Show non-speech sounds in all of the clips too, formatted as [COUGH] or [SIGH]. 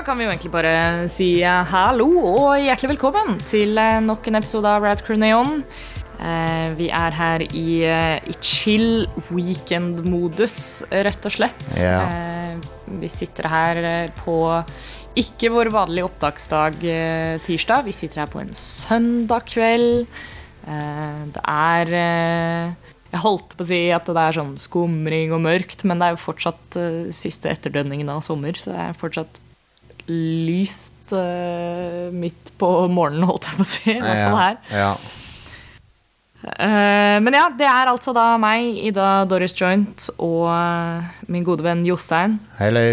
da kan vi jo egentlig bare si eh, hallo og hjertelig velkommen til eh, nok en episode av Rad Crew Neon. Eh, vi er her i, i chill weekend-modus, rett og slett. Ja. Vi sitter her på ikke vår vanlige opptaksdag tirsdag. Vi sitter her på en søndag kveld. Det er Jeg holdt på å si at det er sånn skumring og mørkt, men det er jo fortsatt siste etterdønningen av sommer, så det er fortsatt lyst eh, midt på morgenen, holdt jeg på å si. I hvert fall her. Ja. Eh, men ja, det er altså da meg, Ida Doris Joint, og eh, min gode venn Jostein. Hello.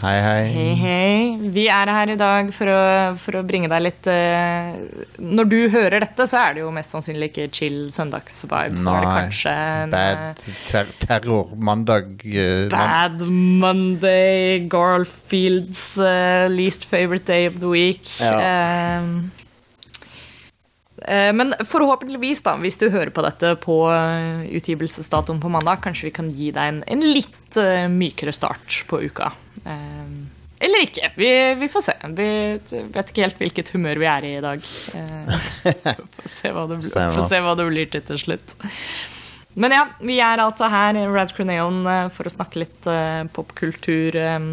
Hei, hei. Hei, hei. Vi er her i dag for å, for å bringe deg litt eh, Når du hører dette, så er det jo mest sannsynlig ikke chill søndagsvibes. Nei. kanskje en Bad ter terror mandag. Uh, Bad Monday, Garfields uh, least favorite day of the week. Ja. eh, men forhåpentligvis, da, hvis du hører på dette på eh, utgivelsesdatoen på mandag, kanskje vi kan gi deg en, en litt eh, mykere start på uka. Eh, eller ikke. Vi, vi får se. Vi vet ikke helt hvilket humør vi er i i dag. Eh, [LAUGHS] får se hva det, blir- får se hva det blir til til slutt. Men ja, vi er altså her i Rad Creneon eh, for å snakke litt eh, popkultur eh,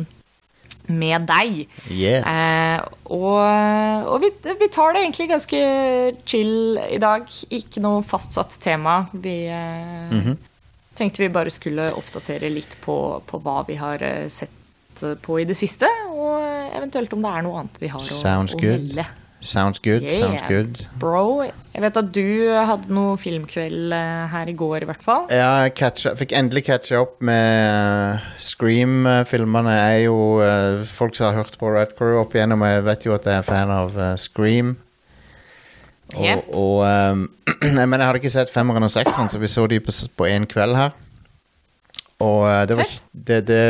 med deg. yeah. Eh, og og vi, vi tar det egentlig ganske chill i dag. Ikke noe fastsatt tema. Vi eh, Mhm. tenkte vi bare skulle oppdatere litt på, på hva vi har eh, sett på i det siste, og eventuelt om det er noe annet vi har Sounds å å melde. Sounds good. Yeah. Sounds good. Bro, jeg vet at du hadde noe filmkveld eh, her i går, i hvert fall. Ja, jeg fikk endelig catcha opp med eh, Scream-filmene. Jeg er jo eh, Folk som har hørt på Red Crew opp igjennom, jeg vet jo at jeg er fan av Scream. Og, Yep. og [CLEARS THROAT] um, jeg, Men jeg hadde ikke sett femmeren og sekseren, så vi så de på, én en kveld her. Og det var det, det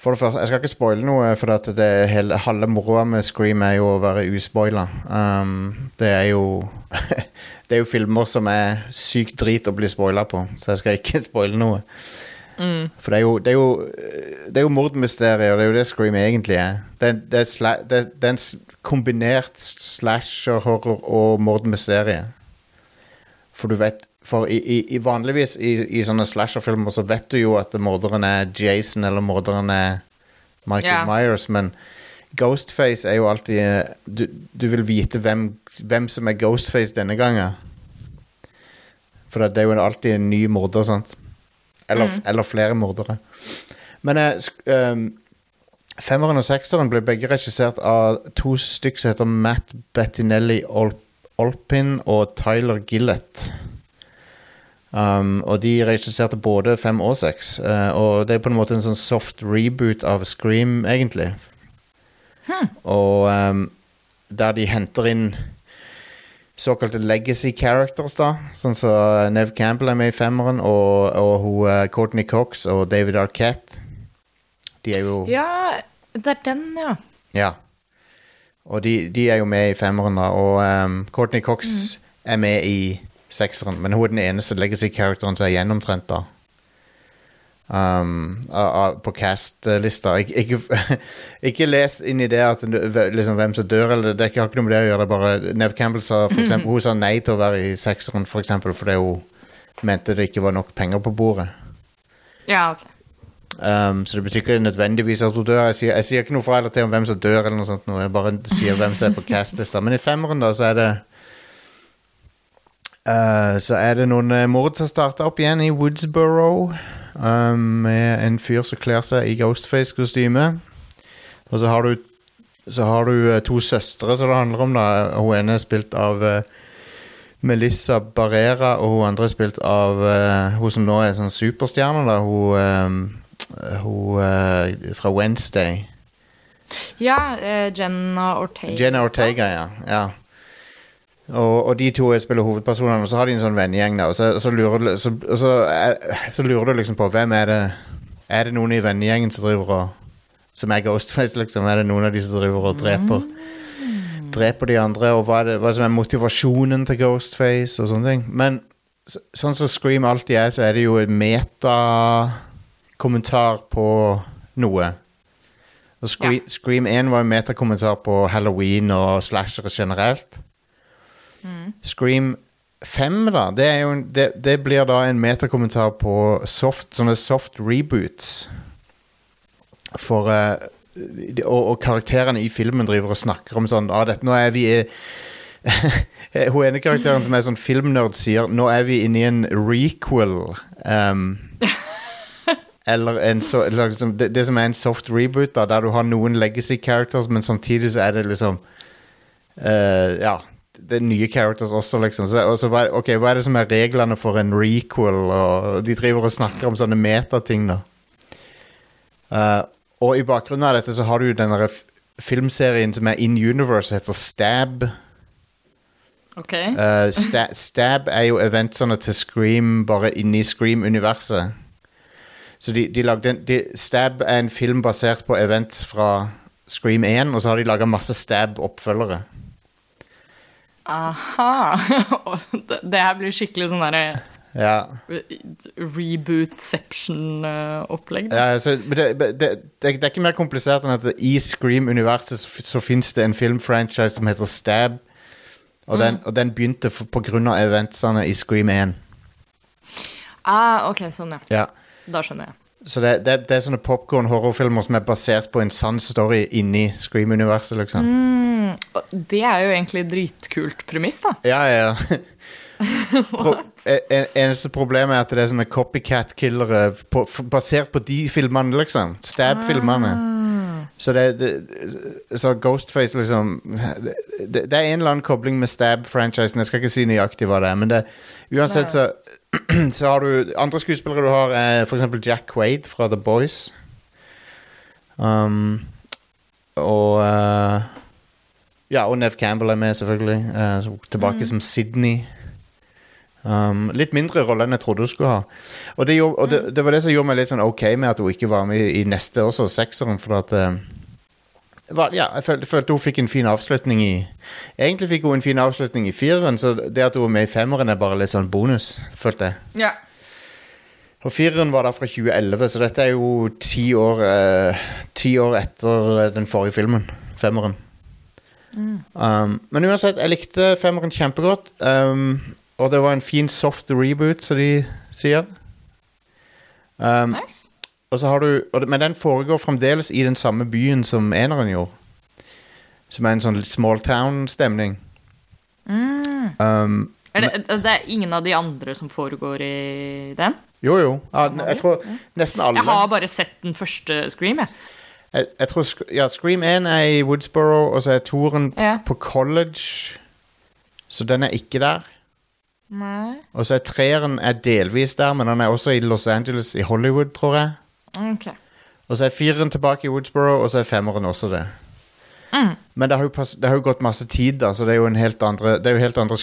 For det første, jeg skal ikke spoile noe, for at det hele, halve moroa med Scream er jo å være uspoila. Um, det er jo [LAUGHS] Det er jo filmer som er sykt drit å bli spoila på, så jeg skal ikke [LAUGHS] spoile noe. For det er jo Det er jo, det er jo mordmysterier, og det er jo det Scream egentlig er. Det, er- det, er, sla, det, det er en kombinert slasher-horror og mordmysterie. For du vet For i, i, i vanligvis i, i sånne slasherfilmer så vet du jo at morderen er Jason eller morderen er Michael yeah. Myers, men Ghostface er jo alltid eh, Du, du vil vite hvem, hvem som er Ghostface denne gangen. For det er jo alltid en ny morder, sant? Eller, eller flere mordere. Men eh, ehm, femmeren og sekseren ble begge regissert av to stykk som heter Matt Bettinelli Olpin og Tyler Gillett. Um, og de regisserte både fem og seks. Uh, og det er på en måte en sånn soft reboot av Scream, egentlig. Og um, der de henter inn såkalte legacy characters, da. Sånn som Nev Campbell er med i femmeren, og, og hun, uh, Courtney Cox og David Arquette. De er jo Ja, det er den, ja. Ja. Og de, de er jo med i femmeren, da. Og um, Courtney Cox er med i sekseren, men hun er den eneste legacy-characteren som er gjennomtrent, da. Um, uh, uh, på cast-lista. Ik ikke, [LAUGHS] ikke les inn i det at liksom, hvem som dør, eller det har ikke noe med det å gjøre. Det bare Nev Campbell sa for eksempel, Hun sa nei til å være i sekseren, for eksempel, fordi hun mente det ikke var nok penger på bordet. Ja, ok. Um, så det betyr ikke nødvendigvis at hun dør. Jeg sier, jeg sier ikke noe fra eller til om hvem som dør, eller noe sånt. Noe. Jeg bare sier hvem som er på [LAUGHS] cast-lista. Men i femmeren, da, så er det uh, Så er det noen uh, mord som starter opp igjen i Woodsboro. Um, med en fyr som kler seg i Ghostface-kostyme. Og så har du Så har du uh, to søstre som det handler om. da Hun ene er spilt av uh, Melissa Barrera, og hun andre er spilt av uh, hun som nå er sånn superstjerne. da Hun, um, hun uh, fra Wednesday. Ja, eh, Jenna Ortega. Jenna Ortega, ja. ja. Og, og de to spiller hovedpersonene, og så har de en sånn vennegjeng. Og så, så, lurer, så, så, er, så lurer du liksom på hvem er det Er det noen i vennegjengen som driver og Som er Ghostface, liksom? Er det noen av de som driver og dreper Dreper de andre? Og hva er det hva som er motivasjonen til Ghostface, og sånne ting. Men så, sånn som Scream alltid er, så er det jo en meta-kommentar på noe. Og Scream, Scream 1 var en metakommentar på halloween og slashere generelt. Scream 5, da, det, en, det, det blir da en metakommentar på soft, sånne soft reboots. For uh, de- og, og karakterene i filmen driver og snakker om sånn ah, dette, Nå er vi [LAUGHS] Hun ene karakteren som er sånn filmnerd, sier nå er vi inne i en requel. Um, [LAUGHS] eller en så, eller liksom, det, det som er en soft reboot, da, der du har noen legacy characters, men samtidig så er det liksom uh, Ja, det er nye characters også, liksom. Så, og så ok, hva er det som er reglene for en requel? Og de driver og snakker om sånne metating, da. Uh, og i bakgrunnen av dette så har du jo den filmserien som er in universe, heter Stab. OK. Uh, sta Stab er jo eventsene til Scream bare inni Scream-universet. Så de, de lagde en, de, Stab er en film basert på events fra Scream 1, og så har de laga masse Stab-oppfølgere. Aha. [LAUGHS] Det, her blir skikkelig sånn derre Ja. rebootception-opplegg. ja altså, det, det, det, det er ikke mer komplisert enn at i Scream-universet så, så fins det en filmfranchise som heter Stab, og, den, og den begynte pga. på grunn av eventsene i Scream 1. Ah, ok, sånn, ja. Ja. Da skjønner jeg. Så det, det, det er sånne popcorn-horrorfilmer som er basert på en sann story inni Scream-universet, liksom. Mm, Det er jo egentlig dritkult premiss, da. Ja, ja. [LAUGHS] Pro en, en- eneste problemet er at det er sånne copycat-killere basert på de filmene, liksom. Stab-filmene. Så det, det Så Ghostface, liksom det, det er en eller annen kobling med Stab-franchisen. Jeg skal ikke si nøyaktig hva det er, men det, uansett så [CLEARS THROAT] Så har du Andre skuespillere du har, er for eksempel Jack Quaid fra The Boys. Um, og uh, Ja, og Nev Campbell er med, selvfølgelig. Uh, tilbake tilbake som Sydney. Um, litt mindre rolle enn jeg trodde hun skulle ha. Og, det, gjorde, og det, det var det som gjorde meg litt sånn ok med at hun ikke var med i, i neste også, sekseren. For at eh, det var, Ja, jeg følte, følte hun fikk en fin avslutning i Egentlig fikk hun en fin avslutning i fireren, så det at hun er med i femmeren, er bare litt sånn bonus, følte jeg. Ja. Og fireren var da fra 2011, så dette er jo ti år eh, Ti år etter eh, den forrige filmen. Femmeren. Um, men uansett, jeg likte femmeren kjempegodt. Um, og det var en fin soft reboot, som de sier. Um, Nice. Og så har du, men den foregår fremdeles i den samme byen som eneren gjorde. Som er en sånn small town-stemning. Um, Er det, det er ingen av de andre som foregår i den? jo, jo. Ja, jeg tror nesten alle. Jeg har bare sett den første Scream, jeg. Jeg, jeg tror ja, Scream 1 er i Woodsboro, og så er toren Ja. på college. Så den er ikke der. Nei. Og så er treeren er delvis der, men den er også i Los Angeles, i Hollywood, tror jeg. Ok. Og så er fireren tilbake i Woodsboro, og så er femmeren også det. Men det har, jo det har jo gått masse tid, da, så det er jo en helt andre Det er jo helt andre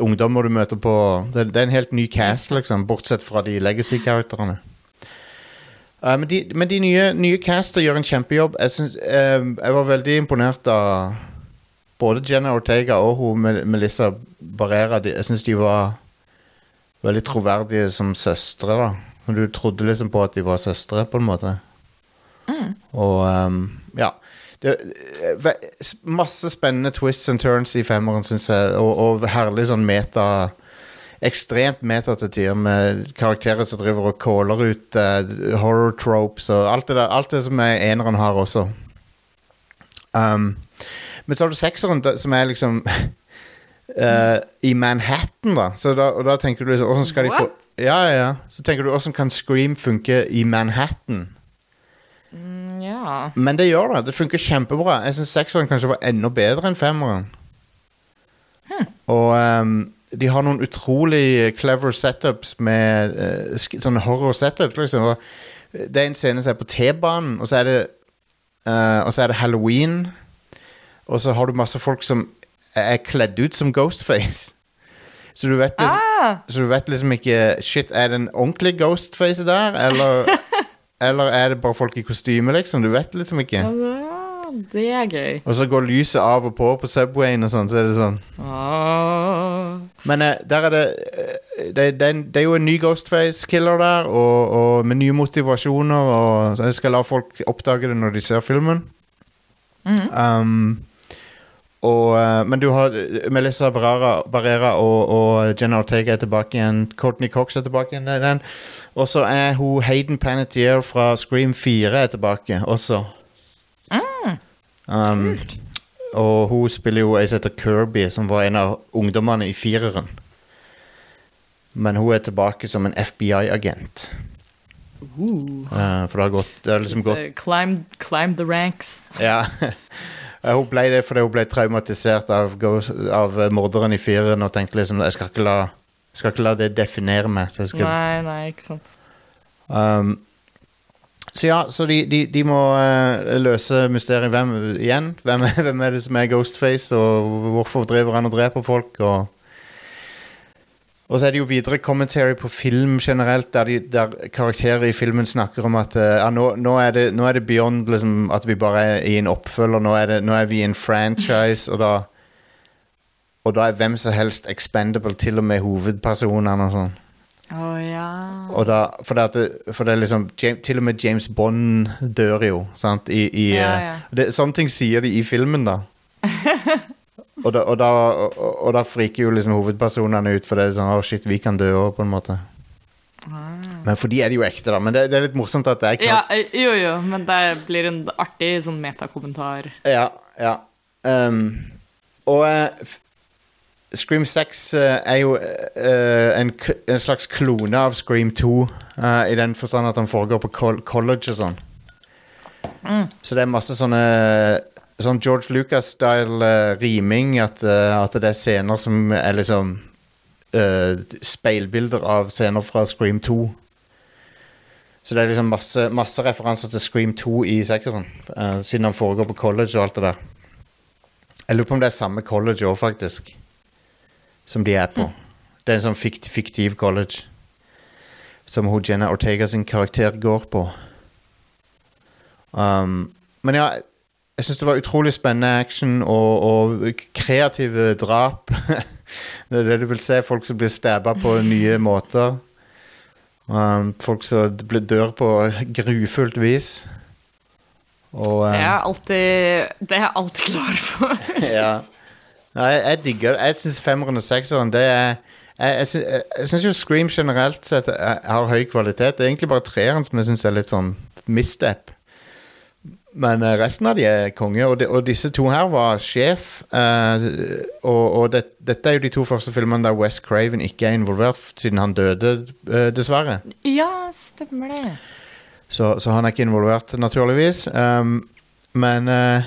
ungdommer du møter på Det, det er en helt ny cast, liksom, bortsett fra de legacy-karakterene. Uh, men de, men de nye, nye caster gjør en kjempejobb. Jeg, synes, uh, jeg var veldig imponert av både Jenna Ortega og hun Melissa Barrera. Jeg syns de var veldig troverdige som søstre. da Og Du trodde liksom på at de var søstre, på en måte. Og um, ja. Det, masse spennende twists and turns i femmeren, syns jeg. Og, og herlig sånn meta Ekstremt meta til tider, med karakterer som driver og caller ut uh, horror tropes og alt det, der, alt det som er eneren har også. Um, men så har du sekseren, som er liksom [LAUGHS] eh, i Manhattan, da. Så da. Og da tenker du liksom Hvordan skal de få What? Ja, ja. Så tenker du hvordan kan Scream funke i Manhattan? Mm, Ja. Men det gjør det. Det funker kjempebra. Jeg syns sekseren kanskje var enda bedre enn femmeren. Og um, de har noen utrolig clever setups med uh, sånne horror setups. Liksom. Og det er en scene som er på T-banen, og så det eh, Og så er det halloween. Og så har du masse folk som er kledd ut som Ghostface. Så du vet liksom, Ah, så du vet liksom ikke Shit, er det en ordentlig Ghostface der, eller [LAUGHS] Eller er det bare folk i kostyme, liksom? Du vet liksom ikke. Ah, det er gøy. Og så går lyset av og på på Subwayen og sånn, så er det sånn. Ah. Men eh, der er det eh, det, det, det er jo en ny Ghostface-killer der, og, og med nye motivasjoner, og så jeg skal la folk oppdage det når de ser filmen. um, og, eh, men du har Melissa Barrera, Barrera og, og Jenna Ortega er tilbake igjen. Courtney Cox er tilbake igjen. den. Og så er hun Hayden Panettiere fra Scream 4 er tilbake også. Um, og hun spiller jo ei som heter Kirby, som var en av ungdommene i fireren. Men hun er tilbake som en FBI-agent. Uh, for det har gått, det har liksom gått climb, climb the ranks. Ja. [LAUGHS] Eh, hun ble det fordi hun ble traumatisert av, av morderen i fireren og tenkte liksom Jeg skal ikke la, skal ikke la det definere meg. Så, skal, Nei, nei, ikke sant. um, så ja, så de, de, de må uh, løse mysteriet hvem igjen. Hvem, er- [LAUGHS] hvem er det som er Ghostface, og hvorfor driver han og dreper folk? Og, og så er det jo videre commentary på film generelt, der, de, der karakterer i filmen snakker om at eh, ja, nå, nå, er det, nå er det beyond liksom, at vi bare er i en oppfølger, nå er, det, nå er vi i en franchise, og da og da er hvem som helst expendable, til og med hovedpersonene og sånn. Å ja. Og da, for, det, for det er liksom Til og med James Bond dør jo, sant? I, i, Ja, eh, ja. Det, sånne ting sier de i filmen, da. [LAUGHS] og, da, og, da og, da friker jo liksom hovedpersonene ut, for det er sånn Å, shit, vi kan dø òg, på en måte. Men for de er det jo ekte, da. Men det, det er litt morsomt at det er ja. eh, Jo, jo, men det blir en artig sånn metakommentar. Ja, ja. Um, og uh, Scream 6 uh, er jo uh, en, en slags klone av Scream 2, eh, i den forstand at han foregår på col college og sånn. Så det er masse sånne Sånn George Lucas-style uh, riming, at, uh, at det er scener som er liksom uh, speilbilder av scener fra Scream 2. Så det er liksom masse, masse referanser til Scream 2 i sekseren, siden han foregår på college og alt det der. Jeg lurer på om det er samme college òg, faktisk. Som de er på. Det er en sånn fikt, fiktiv college. Som hun Jenna Ortega sin karakter går på. Um, men ja, jeg syns det var utrolig spennende action og, og kreative drap. [LAUGHS] det er det du vil se. Folk som blir stabba på nye måter. Um, folk som blir dør på grufullt vis. Og um, Det er alltid, det er jeg alltid klar for. [LAUGHS] ja. Nei, jeg, digger det. Jeg syns femmeren og sekseren det er Jeg, jeg, jeg, syns jo Scream generelt sett har høy kvalitet. Det er egentlig bare treeren som jeg syns er litt sånn misstep. Men eh, resten av de er konge, og, de, og disse to her var sjef. eh, og og det, dette er jo de to første filmene der West Craven ikke er involvert, siden han døde, eh, dessverre. Ja, stemmer det. Så, så han er ikke involvert, naturligvis. Um, men uh,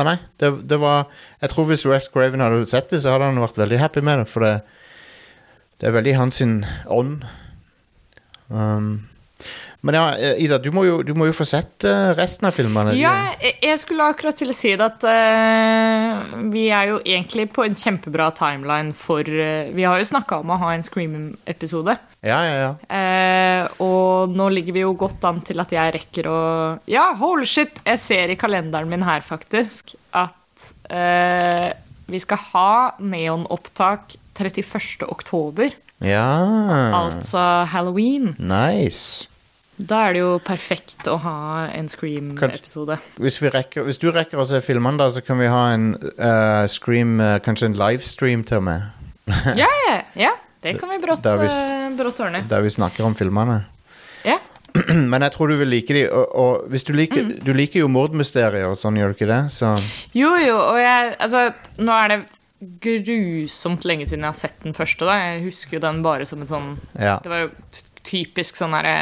Nei, det, det var Jeg tror hvis West Craven hadde sett det, så hadde han vært veldig happy med det. For det, det er veldig hans ånd. Um, men ja, eh, Ida, du må jo, du må jo få sett eh, resten av filmene. Ja, jeg, skulle akkurat til å si det at uh, vi er jo egentlig på en kjempebra timeline for uh, Vi har jo snakka om å ha en Scream-episode. ja, ja. ja. Uh, og nå ligger vi jo godt an til at jeg rekker å Ja, hold shit! Jeg ser i kalenderen min her, faktisk, at vi skal ha neonopptak 31. oktober. ja. Altså halloween. Nice. Da er det jo perfekt å ha en Scream-episode. Hvis, hvis du rekker å se filmene, da, så kan vi ha en uh, Scream uh, Kanskje en livestream til og med. [LAUGHS] Ja, ja, ja. Det kan vi brått, Da er vi eh, brått ordne. Der vi snakker om filmene. Ja. [CLEARS THROAT] Men jeg tror du vil like de, og, og hvis du liker, Mm. du liker jo mordmysterier og sånn, gjør du ikke det? Så Jo, jo, og jeg Altså, nå er det grusomt lenge siden jeg har sett den første, da. Jeg husker jo den bare som en sånn ja. Det var jo typisk sånn derre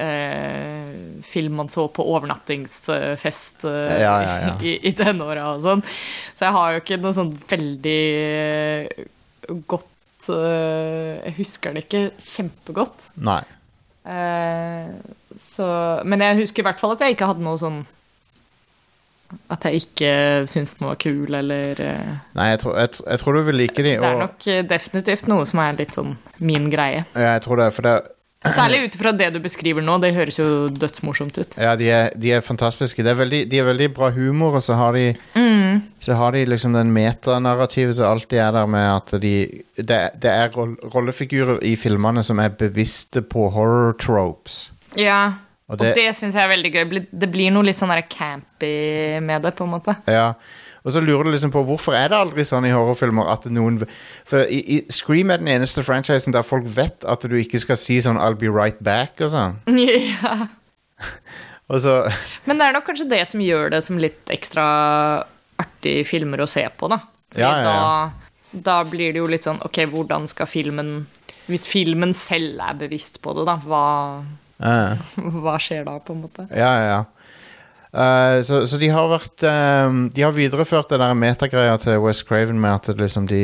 eh, film man så på overnattingsfest eh, Ja, ja, ja. i, i tenåra og sånn. Så jeg har jo ikke noe sånn veldig eh, godt eh, Jeg husker det ikke kjempegodt. Nei. Eh, så, men jeg husker i hvert fall at jeg ikke hadde noe sånn At jeg ikke syntes den var kul, eller eh, Nei, jeg tror, jeg, jeg tror du vil like de. Det er nok definitivt noe som er litt sånn min greie. ja, jeg tror det, for det, Særlig ut ifra det du beskriver nå. Det høres jo dødsmorsomt ut. ja, de, er, de er fantastiske. Det er veldig, de er veldig bra humor, og så har de Mm. Så har de liksom den metanarrativet som alltid er der med at de Det, det er rollefigurer i filmene som er bevisste på horror tropes. Ja. Og Og det syns jeg er veldig gøy. Det blir noe litt sånn campy med det, på en måte. Ja. Og så lurer du liksom på hvorfor er det aldri sånn i horrorfilmer at noen For i, i Scream er den eneste franchisen der folk vet at du ikke skal si sånn 'I'll be right back' og sånn. [LAUGHS] Ja. [LAUGHS] Og så Men det er nok kanskje det som gjør det som litt ekstra artig filmer å se på, da. Ja, ja. Da, da blir det jo litt sånn Ok, hvordan skal filmen Hvis filmen selv er bevisst på det, da, hva, [LAUGHS] hva skjer da, på en måte? Ja, ja, ja. Eh, så, så de har vært um, De har videreført det der metagreia til West Craven med at liksom de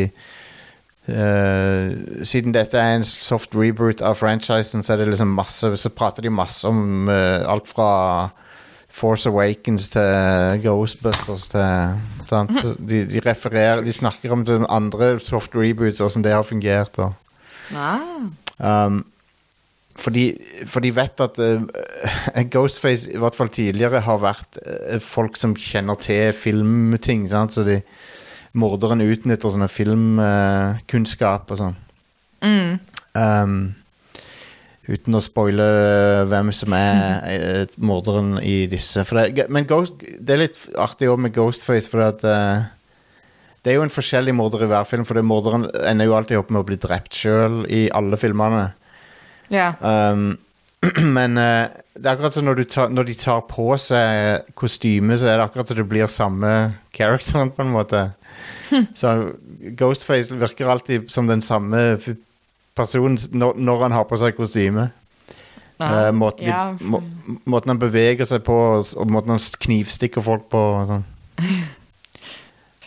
uh, Siden dette er en soft reboot av franchisen, så er det liksom masse Så prater de masse om uh, alt fra Force Awakens til Ghostbusters til? De, de refererer De snakker om den andre soft reboots, åssen det har fungert. Og, Wow. Um, for, de, for de vet at uh, Ghostface, i hvert fall tidligere, har vært uh, folk som kjenner til filmting. Sant? Så de, morderen utnytter sånne filmkunnskap og sånn. Mm. Um, uten å spoile hvem som er eh, morderen i disse. Det, men Ghost, det er litt artig òg med Ghostface, for at det er jo en forskjellig morder i hver film, for det morderen ender jo alltid opp med å bli drept sjøl i alle filmene. Ja. Um, [CLEARS THROAT] men uh, det er akkurat som når, du tar, når de tar på seg kostyme, så er det akkurat som det blir samme characteren, på en måte. [LAUGHS] Så Ghostface virker alltid som den samme personen når, når han har på seg kostyme. Eh, måten, ja. må, måten han beveger seg på, og måten han knivstikker folk på. Og sånn.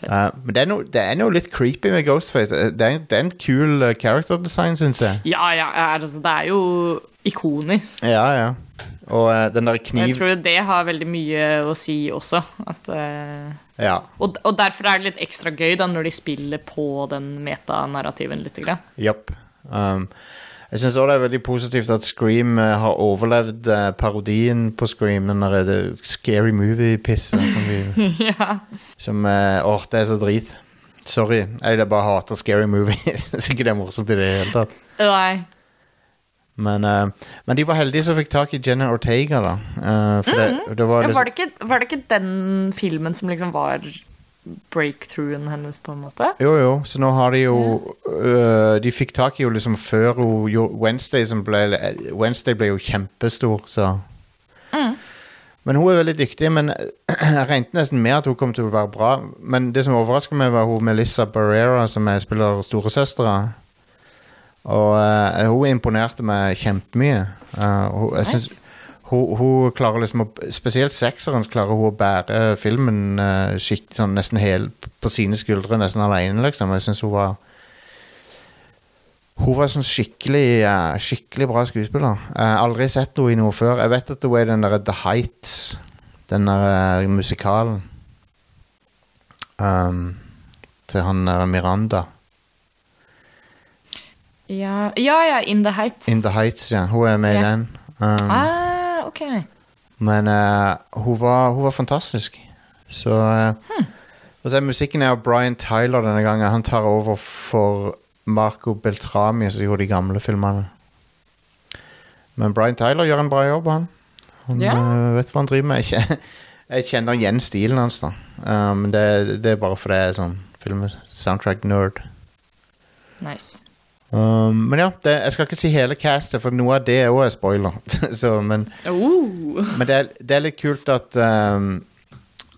Eh, men det er, noe, det er noe litt creepy med Ghostface. Eh, Det er, det er en kul cool character design, syns jeg. ja, ja, altså, det er jo ikonisk. Ja, ja. Og uh, den der kniv... jeg tror det har veldig mye å si også. At, uh... Ja. og, og derfor er det litt ekstra gøy da når de spiller på den metanarrativen litt. Grann. Japp. Um, jeg syns òg det er veldig positivt at Scream eh, har overlevd eh, parodien på Scream. Den der eh, scary Movie-pissen som vi [LAUGHS] ja. Som eh, Åh, det er så drit. Sorry. Jeg bare hater scary movie. [LAUGHS] Jeg syns ikke det er morsomt i det hele tatt. Nei. Men, eh, men de var heldige som fikk tak i Jenna Ortega, da. Eh, for det, det var Ja, liksom var, det ikke, var det ikke den filmen som liksom var breakthroughen hennes, på en måte? Jo, jo, så nå har de jo øh, De fikk tak i henne liksom før hun gjorde Wednesday, som ble Wednesday ble jo kjempestor, så Men hun er veldig dyktig, men [CLEARS THROAT] jeg regnet nesten med at hun kom til å være bra. Men det som overrasker meg, var hun Melissa Barrera, som jeg spiller storesøstera. Og uh, hun imponerte meg kjempemye. Uh, hun, jeg Nice. Hun, hun klarer liksom å, Spesielt sekseren klarer hun å bære filmen uh, skikt, sånn nesten hel på sine skuldre, nesten alene, liksom. Jeg syns hun var Hun var sånn skikkelig uh, Skikkelig bra skuespiller. Har aldri sett henne i noe før. Jeg vet at hun er den derre The Heights, den der eh, musikalen um, til han der Miranda. Ja, ja, ja, In the Heights. In The Heights, ja. Hun er med i den. Um, Ah, ok. Men eh, hun, var, hun var fantastisk. Så uh, Og så er musikken er av Brian Tyler denne gangen. Han tar over for Marco Beltrami, som gjorde de gamle filmene. Men Brian Tyler gjør en bra jobb, han. Han Ja. eh, vet hva han driver med. Jeg, [LAUGHS] jeg kjenner igjen stilen hans, da. Eh, men det, det er bare fordi jeg er sånn film-soundtrack-nerd. Nice. Um, men ja, det, jeg skal ikke si hele castet, for noe av det òg er spoiler. [LAUGHS] så, men Oh. men det er, det er litt kult at um,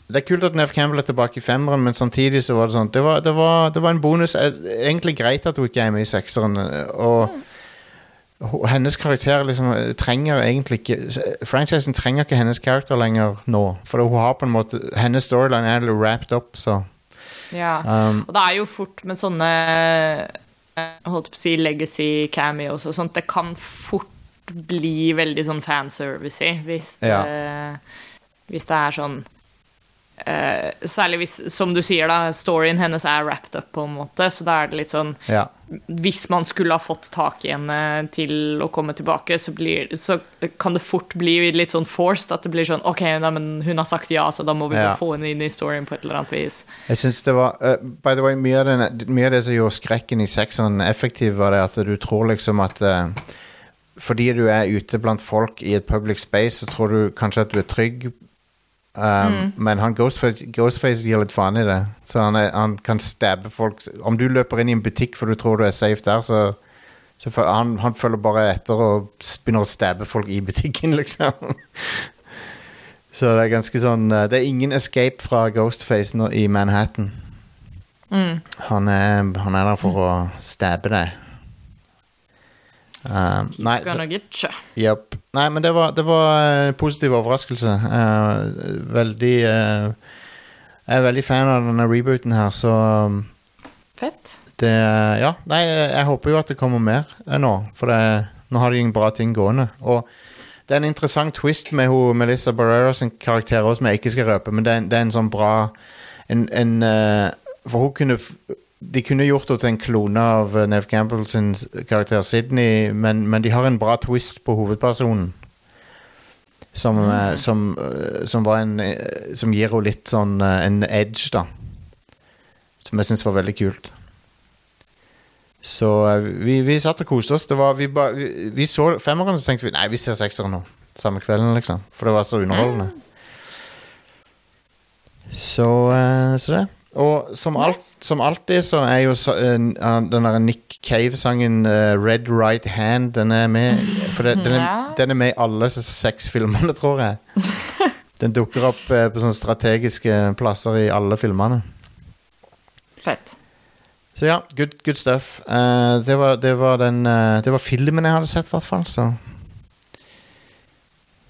Det er kult at Nev Campbell er tilbake i femmeren, men samtidig så var det sånn Det var, det var, det var en bonus. Eh, Egentlig greit at hun ikke er med i sekseren. eh, Og mm. hennes karakter liksom eh, trenger egentlig ikke Franchisen trenger ikke hennes karakter lenger nå. For hun har på en måte Hennes storyline er litt wrapped up, så Ja. um, Og det er jo fort med sånne holdt på å si legacy cameos og sånt. Det kan fort bli veldig sånn fanservice hvis, det, Ja. hvis det er sånn eh, Særlig hvis, som du sier, da, storyen hennes er wrapped up, på en måte. Så da er det litt sånn ja. Hvis man skulle ha fått tak i henne til å komme tilbake, så, blir, så kan det fort bli litt sånn forced. At det blir sånn OK, da, men hun har sagt ja, så da må vi Ja. få henne inn i storyen på et eller annet vis. Jeg synes det var uh, By the way, mye av, den, mye av det som gjorde skrekken i sexen effektiv, var det at du tror liksom at uh, fordi du er ute blant folk i et public space, så tror du kanskje at du er trygg. Um, Men han Ghostface, Ghostface gir litt faen i det. Så han, er, han kan stabbe folk Om du løper inn i en butikk for du tror du er safe der, så, så han, han følger bare etter og begynner å stabbe folk i butikken, [LAUGHS] liksom. Så det er ganske sånn uh, Det er ingen escape fra Ghostface nå, i Manhattan. Mm. Han er, han er der for å stabbe deg. Um, nei, så. Japp. Nei, men det var, det var en positiv overraskelse. Uh, veldig uh, Jeg er veldig fan av denne rebooten her, så um, Fett. det Ja, nei, jeg håper jo at det kommer mer eh, nå, for det, nå har de en bra ting gående. Og det er en interessant twist med ho, Melissa Barrera sin karakter òg, som jeg ikke skal røpe, men det er, en- det er en sånn bra en, en, uh, For hun kunne De kunne gjort henne til en klone av Nev Neve Campbell sin karakter Sydney, men, men de har en bra twist på hovedpersonen. Som, mm. som, eh, som var en eh, Som gir henne litt sånn eh, en edge, da. Som jeg syns var veldig kult. Så eh, vi, vi satt og koste oss. Det var, vi, ba, vi, vi så femmeren, så tenkte vi nei, vi ser sekseren nå. Samme kvelden, liksom. For det var så underholdende. Så, eh, så det. Og som, alt, som alltid så er jo så, uh, den der Nick Cave-sangen uh, Red Right Hand Den er med For det, den, er, den er med i alle seks filmene, [LAUGHS] tror jeg. [LAUGHS] Den dukker opp uh, på sånne strategiske plasser i alle filmene. Fett. Så ja, good, good stuff. Eh, det, var, det, var den, eh, det var filmen jeg hadde sett, i hvert fall. Så,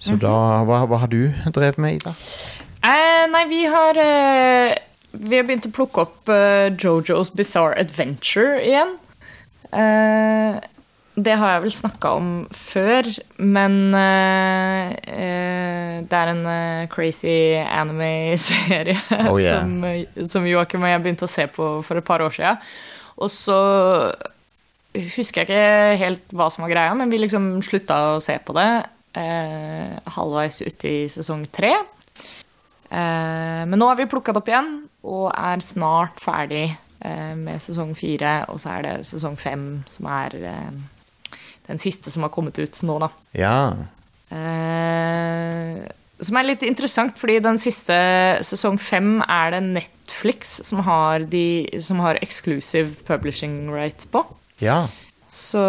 så da hva, hva har du drevet med, Ida? Eh, nei, vi har eh, Vi har begynt å plukke opp uh, Jojo's Bizarre Adventure igjen. Uh, det har jeg vel snakka om før, men uh, det er en crazy anime-serie Oh, yeah. som, som Joakim og jeg begynte å se på for et par år siden. Og så husker jeg ikke helt hva som var greia, men vi liksom slutta å se på det halvveis ut i sesong tre. Eh, men nå har vi plukka det opp igjen og er snart ferdig eh, med sesong fire. Og så er det sesong fem som er eh, den siste som har kommet ut nå, da. Ja. Eh, som er litt interessant, fordi den siste sesong fem er det Netflix som har, de, som har exclusive publishing rights på. Ja. Så,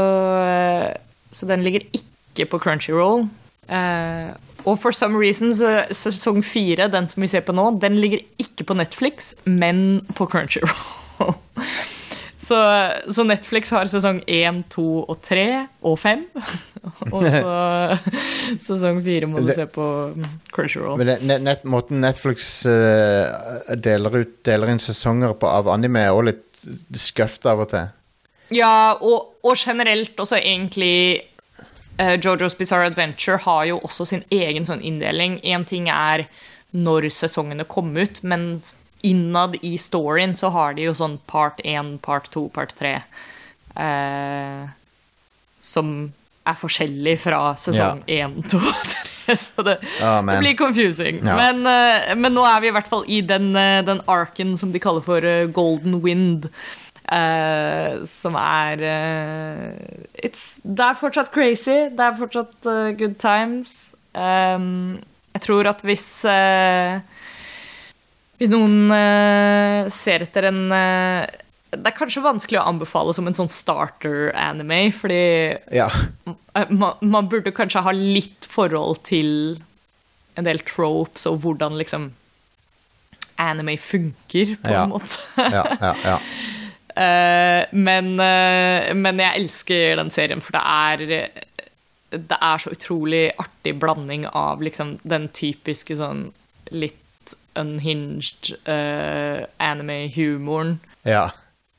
så den ligger ikke på Crunchyroll. Eh, og for some reason så sesong fire, den som vi ser på nå, den ligger ikke på Netflix, men på Crunchyroll. [LAUGHS] Så, så Netflix har sesong én, to og tre og fem. [LAUGHS] Og så [LAUGHS] sesong fire må du se på Crunchyroll. Men net, måten Netflix eh, deler, ut, deler inn sesonger på av anime, er også litt skøft av og til. Ja, og, og generelt også egentlig Jojo's Bizarre Adventure har jo også sin egen sånn inndeling. Én ting er når sesongene kom ut, men innad i storyen så har de jo sånn part 1, part 2, part 3. Eh, som er forskjellig fra sesong 1, 2 og 3. [LAUGHS] Så det, oh, det blir confusing. Ja. Men, eh, men nå er vi i hvert fall i den, eh, den arken som de kaller for eh, Golden Wind. Eh, som er uh, it's, Det er fortsatt crazy. Det er fortsatt uh, good times. Um, jeg tror at hvis Hvis noen ser etter en Det er kanskje vanskelig å anbefale som en sånn starter-anime, fordi Ja. Man, man burde kanskje ha litt forhold til en del tropes og hvordan liksom anime funker, på Ja. en måte. Ja, ja, ja. [LAUGHS] Eh, men, eh, men jeg elsker den serien, for det er Det er så utrolig artig blanding av liksom den typiske sånn litt unhinged uh, anime-humoren ja.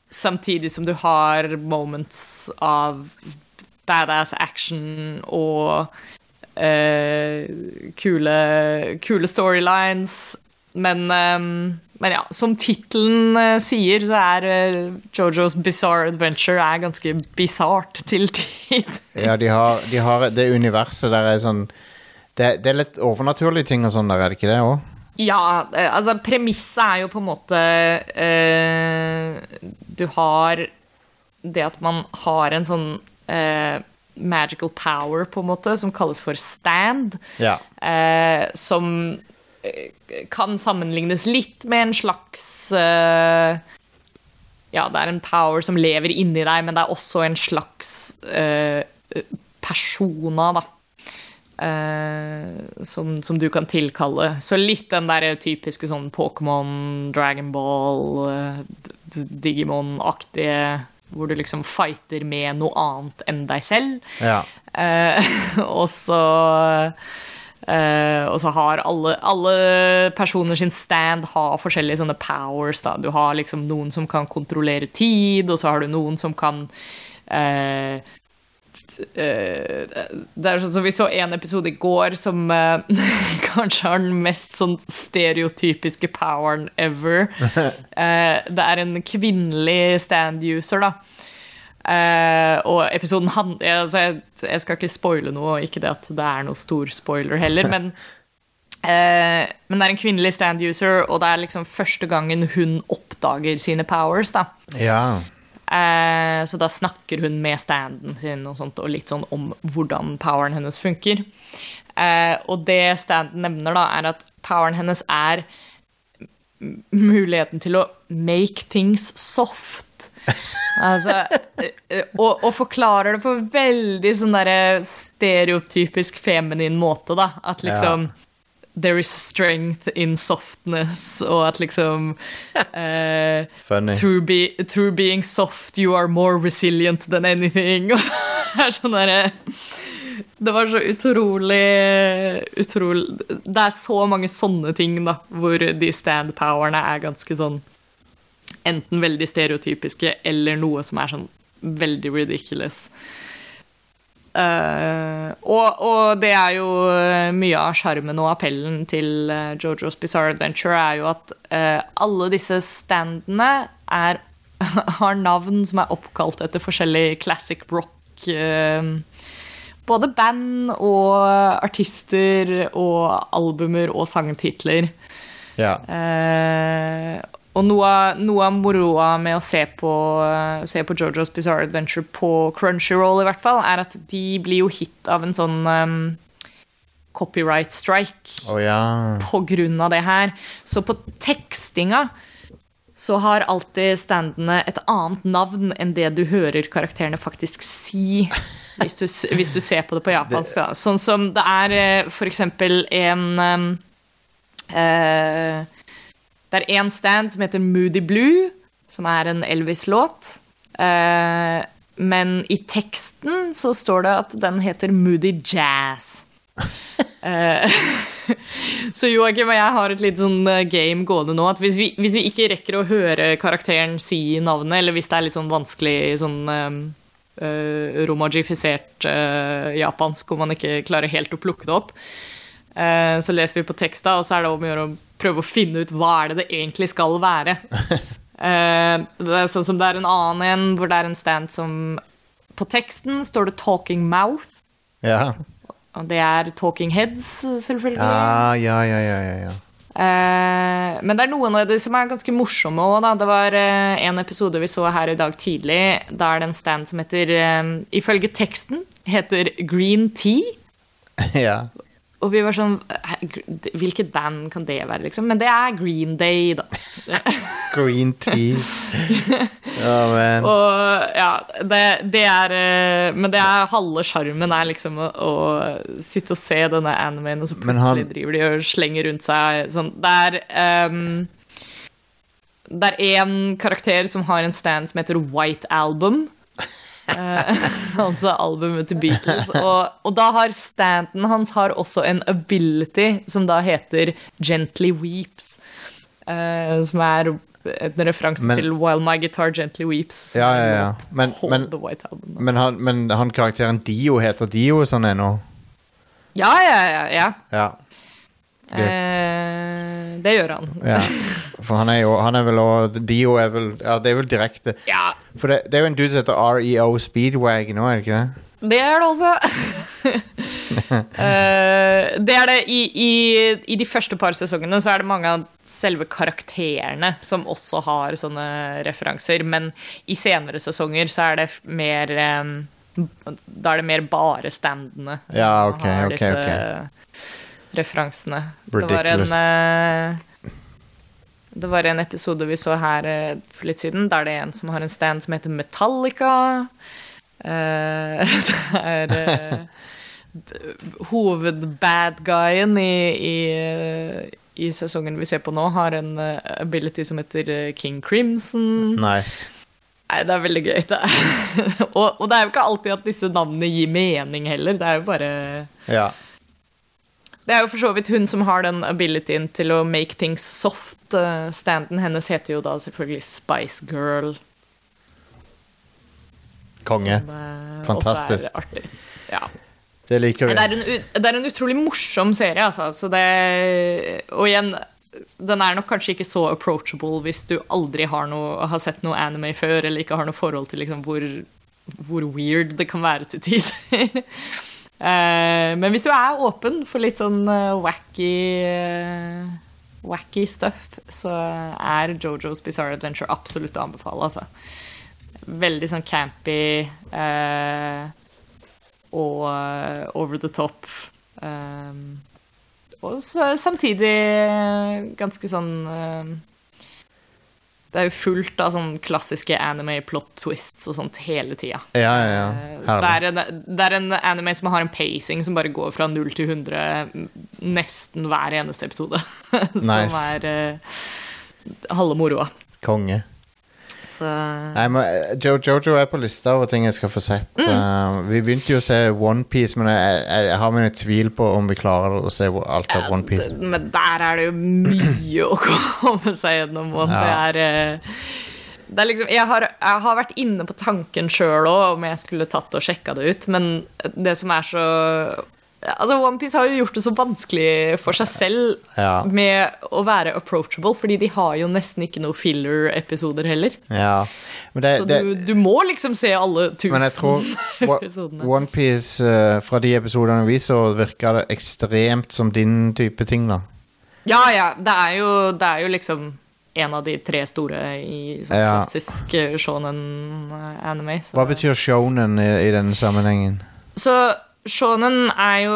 samtidig som du har moments av badass action og uh, kule, kule storylines. Men, eh, men ja, som tittelen eh, sier, så er eh, Jojo's Bizarre Adventure er ganske bisart til tid. ja de, har, de har det universet der er sånn det, det er litt overnaturlige ting og sånn der, er det ikke det òg? Ja, eh, altså premisset er jo på en måte eh, Du har det at man har en sånn eh, magical power, på en måte, som kalles for stand. Ja. Eh, som kan sammenlignes litt med en slags uh, Ja, det er en power som lever inni deg, men det er også en slags uh, persona, da. Uh, som, som, du kan tilkalle. Så litt den der typiske sånn Pokémon, Dragonball, uh, Digimon-aktige Hvor du liksom fighter med noe annet enn deg selv. Ja. [LAUGHS] Og så Uh, og så har alle, alle, personer sin stand har forskjellige sånne powers. Da. Du har liksom noen som kan kontrollere tid, og så har du noen som kan uh, uh, Det er sånn som Vi så en episode i går som [LAUGHS] kanskje har den mest sånn stereotypiske poweren ever. [LAUGHS] det er en kvinnelig stand-user, da Uh, og episoden han, altså jeg, jeg, skal ikke spoile noe, og ikke det at det er noe stor spoiler heller, men, uh, [LAUGHS] men det er en kvinnelig stand-user, og det er liksom første gangen hun oppdager sine powers. da. Ja. Uh, så da snakker hun med standen sin og, sånt, og litt sånn om hvordan poweren hennes funker. og det standen nevner, da, er at poweren hennes er muligheten til å make things soft. Altså, og, og, forklarer det på en veldig sånn derre stereotypisk feminin måte, da. At liksom ja. There is strength in softness, og at liksom [LAUGHS] uh, through, be, through, being soft, you are more resilient than anything. [LAUGHS] Og det er sånn derre Det var så utrolig utrolig Det er så mange sånne ting, da, hvor de stand-powerne er ganske sånn enten veldig stereotypiske eller noe som er sånn veldig ridiculous. Uh, og, og, det er jo eh, mye av sjarmen og appellen til uh, Jojo's Bizarre Adventure er jo at uh, alle disse standene er, [LAUGHS] har navn som er oppkalt etter forskjellig classic rock. både band og artister og albumer og sangtitler. Ja. Og noe, noe, av moroa med å se på, se på Jojo's Bizarre Adventure på Crunchyroll, i hvert fall, er at de blir jo hit av en sånn um, copyright strike oh, ja. på grunn av det her. Så på tekstinga så har alltid standene et annet navn enn det du hører karakterene faktisk si. Hvis du, hvis du ser på det på japansk. Da. Sånn som det er eh, for eksempel en um, uh, det er én stand som heter Moody Blue, som er en Elvis-låt. Uh, men i teksten så står det at den heter Moody Jazz. uh, [LAUGHS] [LAUGHS] så Joakim og jeg har et litt sånn eh, game gående nå. at hvis vi, hvis vi, ikke rekker å høre karakteren si navnet, eller hvis det er litt sånn vanskelig sånn uh, romagifisert japansk hvor man ikke klarer helt å plukke det opp, så leser vi på teksta, og så er det om å gjøre å prøve å finne ut hva er det det egentlig skal være. uh, [LAUGHS] det sånn som det er en annen en hvor det er en stand som På teksten står det 'talking mouth'. Ja. Og det er 'talking heads', selvfølgelig. Ah, ja, ja, ja, ja, ja. Uh, men det er noen av de som er ganske morsomme òg. Det var uh, en episode vi så her i dag tidlig. Da er det en stand som heter Ifølge teksten heter Green Tea. [LAUGHS] ja. Og vi var sånn Hvilket band kan det være, liksom? Men det er Green Day, da. [LAUGHS] Green Tea. [LAUGHS] Oh, man. Og ja, det, det, er eh, Men det er halve sjarmen er liksom å, å, sitte og se denne animeen, og så plutselig han... driver de og slenger rundt seg sånn Det er um, Det er én karakter som har en stand som heter White Album. Eh, [LAUGHS] altså albumet til Beatles. Og, og, da har standen hans har også en ability som da heter Gently Weeps. Uh, som er en referanse men, til While My Guitar Gently Weeps. Ja, ja, ja. Men, men, men, han, men, han, karakteren Dio heter Dio sånn ennå? Ja, ja, ja. ja. ja. Eh, det gjør han. Ja. For han er jo Han er vel òg Dio er vel Ja, det er vel direkte. Ja. For det, det, er jo en dude som heter REO Speedwag nå, er det ikke det? Det er det også. uh, [LAUGHS] det er det i, i, i, de første par sesongene så er det mange av selve karakterene som også har sånne referanser. Men i senere sesonger så er det mer um, Da er det mer bare standene som Ja, ok, har ok, disse ok. Referansene. Det var en eh, Det var en episode vi så her eh, for litt siden, der det er en som har en stand som heter Metallica. Uh, [LAUGHS] det er uh, Hovedbadguyen i, i, i sesongen vi ser på nå, har en ability som heter King Crimson. Nice. Nei, det er veldig gøy. Det [LAUGHS] og, og det er jo ikke alltid at disse navnene gir mening heller. Det er jo bare Ja. Det er jo for så vidt hun som har den abilityen til å make things soft. Eh, Standen hennes heter jo da selvfølgelig Spice Girl. Konge. Som eh, Fantastisk. også er artig. Ja. Det liker vi. Det er, en, det er en utrolig morsom serie, altså. Så det, og igjen, den er nok kanskje ikke så approachable hvis du aldri har, noe, har sett noe anime før, eller ikke har noe forhold til liksom, hvor, hvor weird det kan være til tider. [LAUGHS] Eh, Men hvis du er åpen for litt sånn eh, wacky eh, Wacky stuff, så er Jojo's Bizarre Adventure absolutt å anbefale. Altså. Veldig sånn campy eh, og over the top. Eh, og så, samtidig ganske sånn eh, Det er jo fullt av sånn klassiske anime plot twists og sånt hele tida. Ja, ja, ja. Eh, Så det er, en, det er en anime som har en pacing som bare går fra 0 til 100 nesten hver eneste episode. [LAUGHS] som Nice. er uh, halve moroa. Konge. Så Nei, men eh, jo, Jojo er på lista over ting jeg skal få sett. Eh, vi begynte jo å se OnePiece, men jeg, jeg, jeg har mine tvil på om vi klarer å se alt av OnePiece. Men der er det jo mye å komme [LAUGHS] seg gjennom. Og Ja. eh, det er liksom, jeg, har, jeg har vært inne på tanken sjøl òg om jeg skulle tatt og sjekka det ut, men det som er så Altså, OnePiece har jo gjort det så vanskelig for seg selv Ja. med å være approachable, fordi de har jo nesten ikke noe filler-episoder heller. Ja. Men, det, Så det, du, du må liksom se alle tusen men jeg tror [LAUGHS] episodene. OnePiece uh, fra de episodene vi så, virka det ekstremt som din type ting, da. Ja, ja. Det er jo, det er jo liksom en av de tre store i sånn Ja. klassisk eh, shonen-anime. Så. Hva betyr shonen i, i denne sammenhengen? så shonen er jo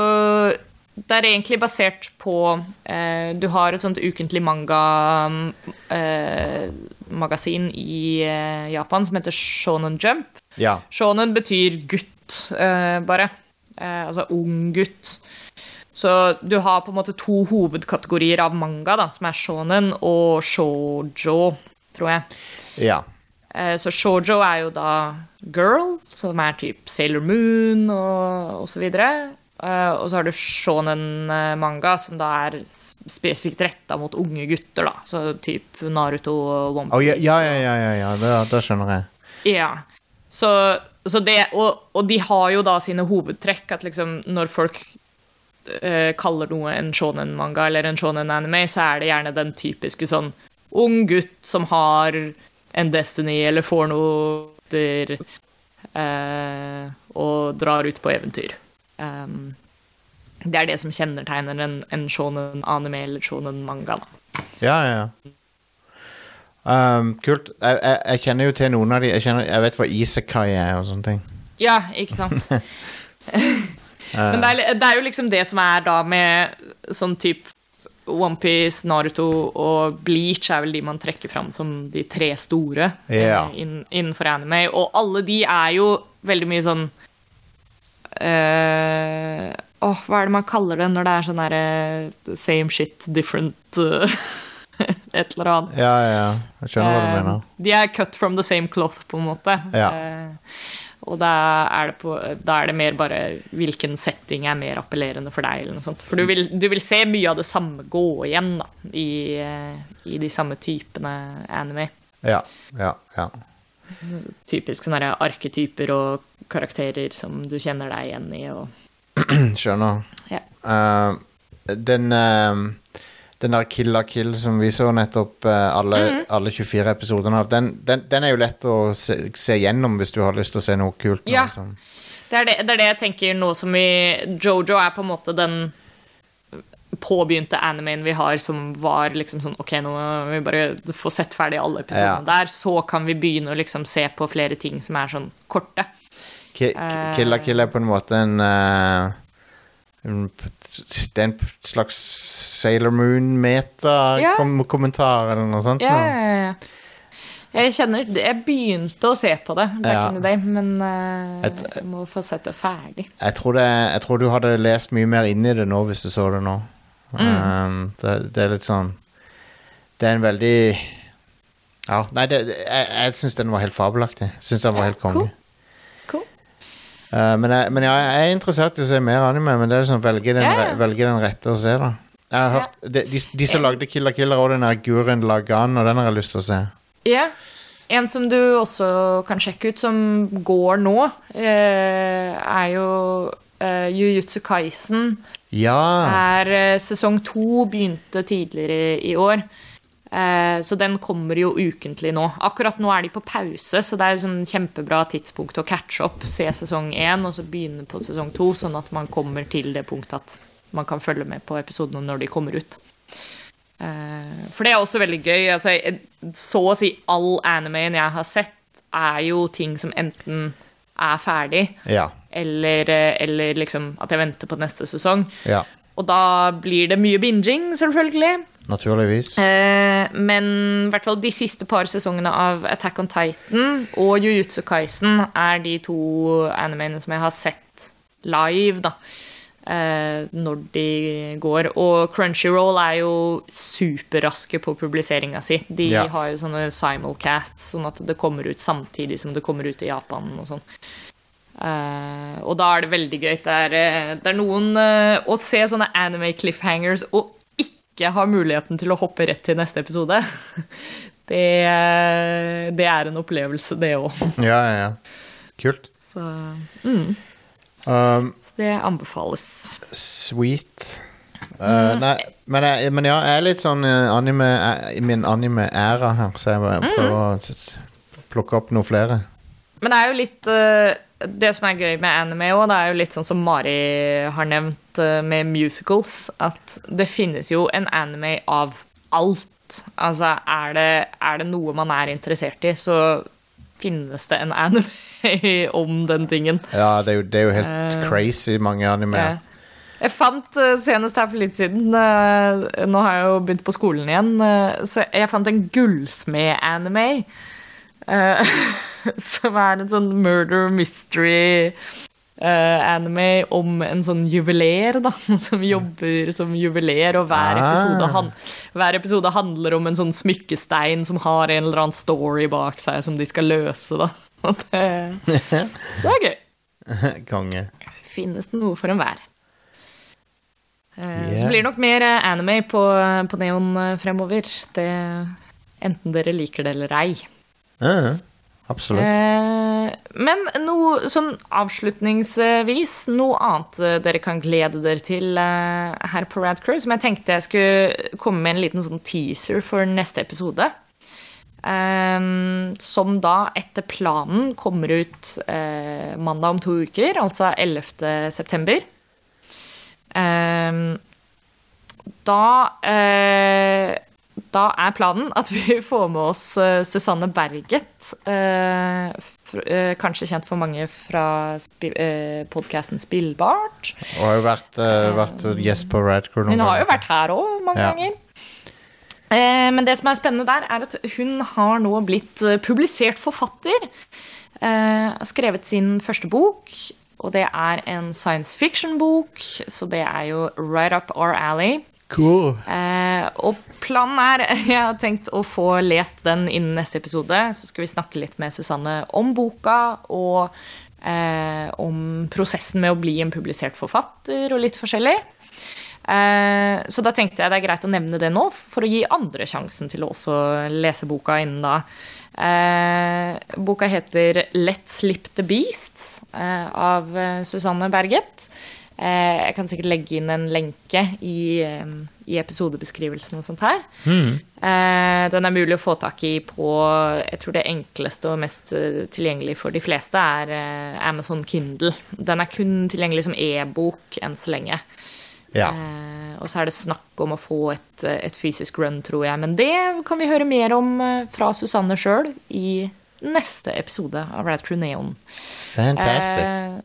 Det er egentlig basert på eh, Du har et sånt ukentlig manga-magasin i eh, Japan som heter Shonen Jump. Ja. Shonen betyr gutt, eh, bare. Eh, altså ung gutt. Så du har på en måte to hovedkategorier av manga, da, som er shonen og shoujo, tror jeg. ja. Eh, så shoujo er jo da girl, som er typ Sailor Moon og, og så videre. Eh, og så har du shonen-manga, som da er spesifikt retta mot unge gutter, da. Så typ Naruto og One Piece. ja, ja, ja, ja, ja, ja. Da, da skjønner jeg. Ja. Så, så det, og, og de har jo da sine hovedtrekk, at liksom når folk eh, kaller noe en shonen-manga eller en shonen-anime, så er det gjerne den typiske sånn ung gutt som har en destiny eller får noe etter eh, og drar ut på eventyr. Um, det er det som kjennetegner en, en shonen-anime eller shonen-manga. da. Ja, ja, ja. Um, kult. Jeg, jeg, jeg kjenner jo til noen av de Jeg, kjenner, jeg vet hva isekai er og sånne ting. Ja, ikke sant? [LAUGHS] [LAUGHS] Men det er, det er jo liksom det som er da med sånn type Onepiece, Naruto og Bleach er vel de man trekker fram som de tre store inn, innenfor anime. Og alle de er jo veldig mye sånn uh, oh, hva er det man kaller det når det er sånn derre same shit, different uh, [LAUGHS] Et eller annet. Ja, ja, ja. Jeg skjønner hva du Eh, mener. De er cut from the same cloth, på en måte. Ja. Og da er, det på, da er det mer bare hvilken setting er mer appellerende for deg. eller noe sånt. For du vil, du vil se mye av det samme gå igjen da, i, eh, i de samme typene anime. Ja, ja, ja. Typisk sånne arketyper og karakterer som du kjenner deg igjen i. Og, [CLEARS THROAT] Skjønner. ja. Uh, den uh, den der Kill la Kill som vi så nettopp, uh, alle, Mhm. alle 24 episodene av, den, den, den er jo lett å se, se gjennom hvis du har lyst til å se noe kult. nå, Ja. liksom. Det, er det, det er det jeg tenker nå som vi Jojo er på en måte den påbegynte animen vi har som var liksom sånn Ok, nå må vi bare få sett ferdig alle episodene Ja. der, så kan vi begynne å liksom se på flere ting som er sånn korte. Ki- Kill la Kill er på en måte en, uh Det er en slags Sailor Moon-meta-kommentar eller noe sånt. Ja, ja, ja. Jeg kjenner Jeg begynte å se på det back Ja. in the day, men uh, jeg, jeg må få sett det ferdig. Jeg tror, det, jeg tror du hadde lest mye mer inn i det nå hvis du så det nå. Mm. Um, det, det er litt sånn Det er en veldig Ja, nei, det, jeg, jeg syns den var helt fabelaktig. Syns den var Ja, helt konge. Cool. Uh, men, jeg, men ja, jeg er interessert i å se mer anime, men det er liksom velge den, ja. velge den rette å se, da. Jeg har hørt, de, de, de som lagde Killer Killer, og den der Guren Lagan, og den har jeg lyst til å se. Ja. En som du også kan sjekke ut, som går nå, eh, er jo uh, Jujutsu Kaisen. Ja! Er, eh, sesong to begynte tidligere i år. Eh, så den kommer jo ukentlig nå. Akkurat nå er de på pause, så det er et sånn kjempebra tidspunkt å catche opp. Se sesong én, og så begynne på sesong to, sånn at man kommer til det punktet at man kan følge med på episodene når de kommer ut. Eh, for det er også veldig gøy. Altså, så å si all animeen jeg har sett, er jo ting som enten er ferdig, Ja. eller, eh, eller liksom at jeg venter på neste sesong. ja. Og da blir det mye binging, selvfølgelig. Naturligvis. Eh, men i hvert fall de siste par sesongene av Attack on Titan og Jujutsu Kaisen er de to animeene som jeg har sett live, da. Eh, når de går. Og Crunchyroll er jo superraske på publiseringa si. De Ja. har jo sånne simulcasts, sånn at det kommer ut samtidig som det kommer ut i Japan og sånn. Uh, og da er det veldig gøy. Det er, eh, det er noen uh, Å se sånne anime cliffhangers og ikke har muligheten til å hoppe rett til neste episode, [LAUGHS] det, det er en opplevelse, det òg. Ja, ja, ja. Kult. Så, mm, Um, så det anbefales. Sweet. Uh, nei, men, jeg, men ja, jeg er litt sånn eh, anime eh, i min anime-æra her, så jeg bare mm. å plukke opp noen flere. Men det er jo litt eh, Det som er gøy med anime òg, det er jo litt sånn som Mari har nevnt eh, med musicals, at det finnes jo en anime av alt. Altså, er det, er det noe man er interessert i, så finnes det en anime [LAUGHS] om den tingen. Ja, det er jo, det er jo helt uh, crazy mange anime. Ja. Jeg fant eh, senest her for litt siden Nå har jeg jo begynt på skolen igjen, så jeg fant en gullsmed-anime. eh, [LAUGHS] [LAUGHS] som er en sånn murder mystery uh, anime om en sånn juveler, da. [LAUGHS] Som jobber som juveler, og hver Ah. episode, han, hver episode handler om en sånn smykkestein som har en eller annen story bak seg som de skal løse, da. [LAUGHS] Det, så det er gøy Konge. finnes det noe for enhver. Eh, Så blir det nok mer eh, anime på, på Neon fremover. Det, enten dere liker det eller ei. Ja, absolutt. Eh, Men noe sånn avslutningsvis, noe annet eh, dere kan glede dere til eh, her på Rad Crew, som jeg tenkte jeg skulle komme med en liten sånn teaser for neste episode. Eh, som da etter planen kommer ut eh, mandag om to uker, altså 11. september. Eh, da da er planen at vi [LAUGHS] får med oss eh, Susanne Berget. eh, eh, kanskje kjent for mange fra spi podkasten Spillbart. Og har jo vært, vært gjest på Radcrew noen Hun har jo vært her òg mange Ja. ganger. Men det som er spennende der, er at hun har nå blitt publisert forfatter. Har skrevet sin første bok, og det er en science fiction-bok, så det er jo right up our alley. Cool. Eh, og planen er [LAUGHS] Jeg har tenkt å få lest den innen neste episode. Så skal vi snakke litt med Susanne om boka og eh, om prosessen med å bli en publisert forfatter og litt forskjellig. Eh, så da tenkte jeg det er greit å nevne det nå, for å gi andre sjansen til å også lese boka innen da. Eh, boka heter 'Let Slip the Beasts' eh, av eh, Susanne Berget. Eh, jeg kan sikkert legge inn en lenke i, i episodebeskrivelsen og sånt her. Eh, den er mulig å få tak i på Jeg tror det enkleste og mest eh, tilgjengelig for de fleste er Amazon Kindle. Den er kun tilgjengelig som e-bok enn så lenge. Ja. Eh, og så er det snakk om å få et, et fysisk run, tror jeg. Men det kan vi høre mer om fra Susanne sjøl i neste episode av Rad Crew Neon. Fantastic. Eh,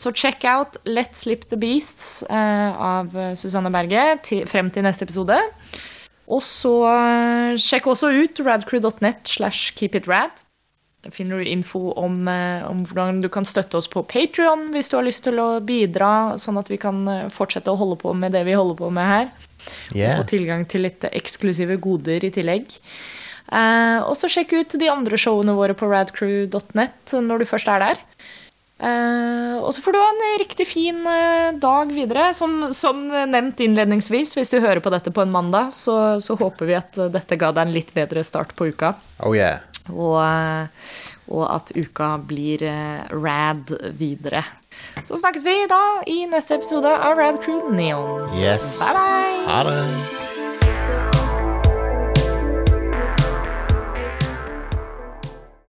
så check out Let Slip the Beasts eh, av Susanne Berge til, frem til neste episode. Og så eh, sjekk også ut radcrew.net slash keepitrad. Der finner du info om, eh, om hvordan du kan støtte oss på Patrion hvis du har lyst til å bidra, sånn at vi kan fortsette å holde på med det vi holder på med her. Yeah. Og få tilgang til litt eksklusive goder i tillegg. Eh, og så sjekk ut de andre showene våre på radcrew.net når du først er der. Eh, og så får du ha en riktig fin uh, dag videre. Som, som nevnt innledningsvis, hvis du hører på dette på en mandag, så, så håper vi at dette ga deg en litt bedre start på uka. Oh yeah. Og, uh, og at uka blir rad videre. Så snakkes vi da i neste episode av Rad Crew Neon. Yes. Bye bye! Ha det.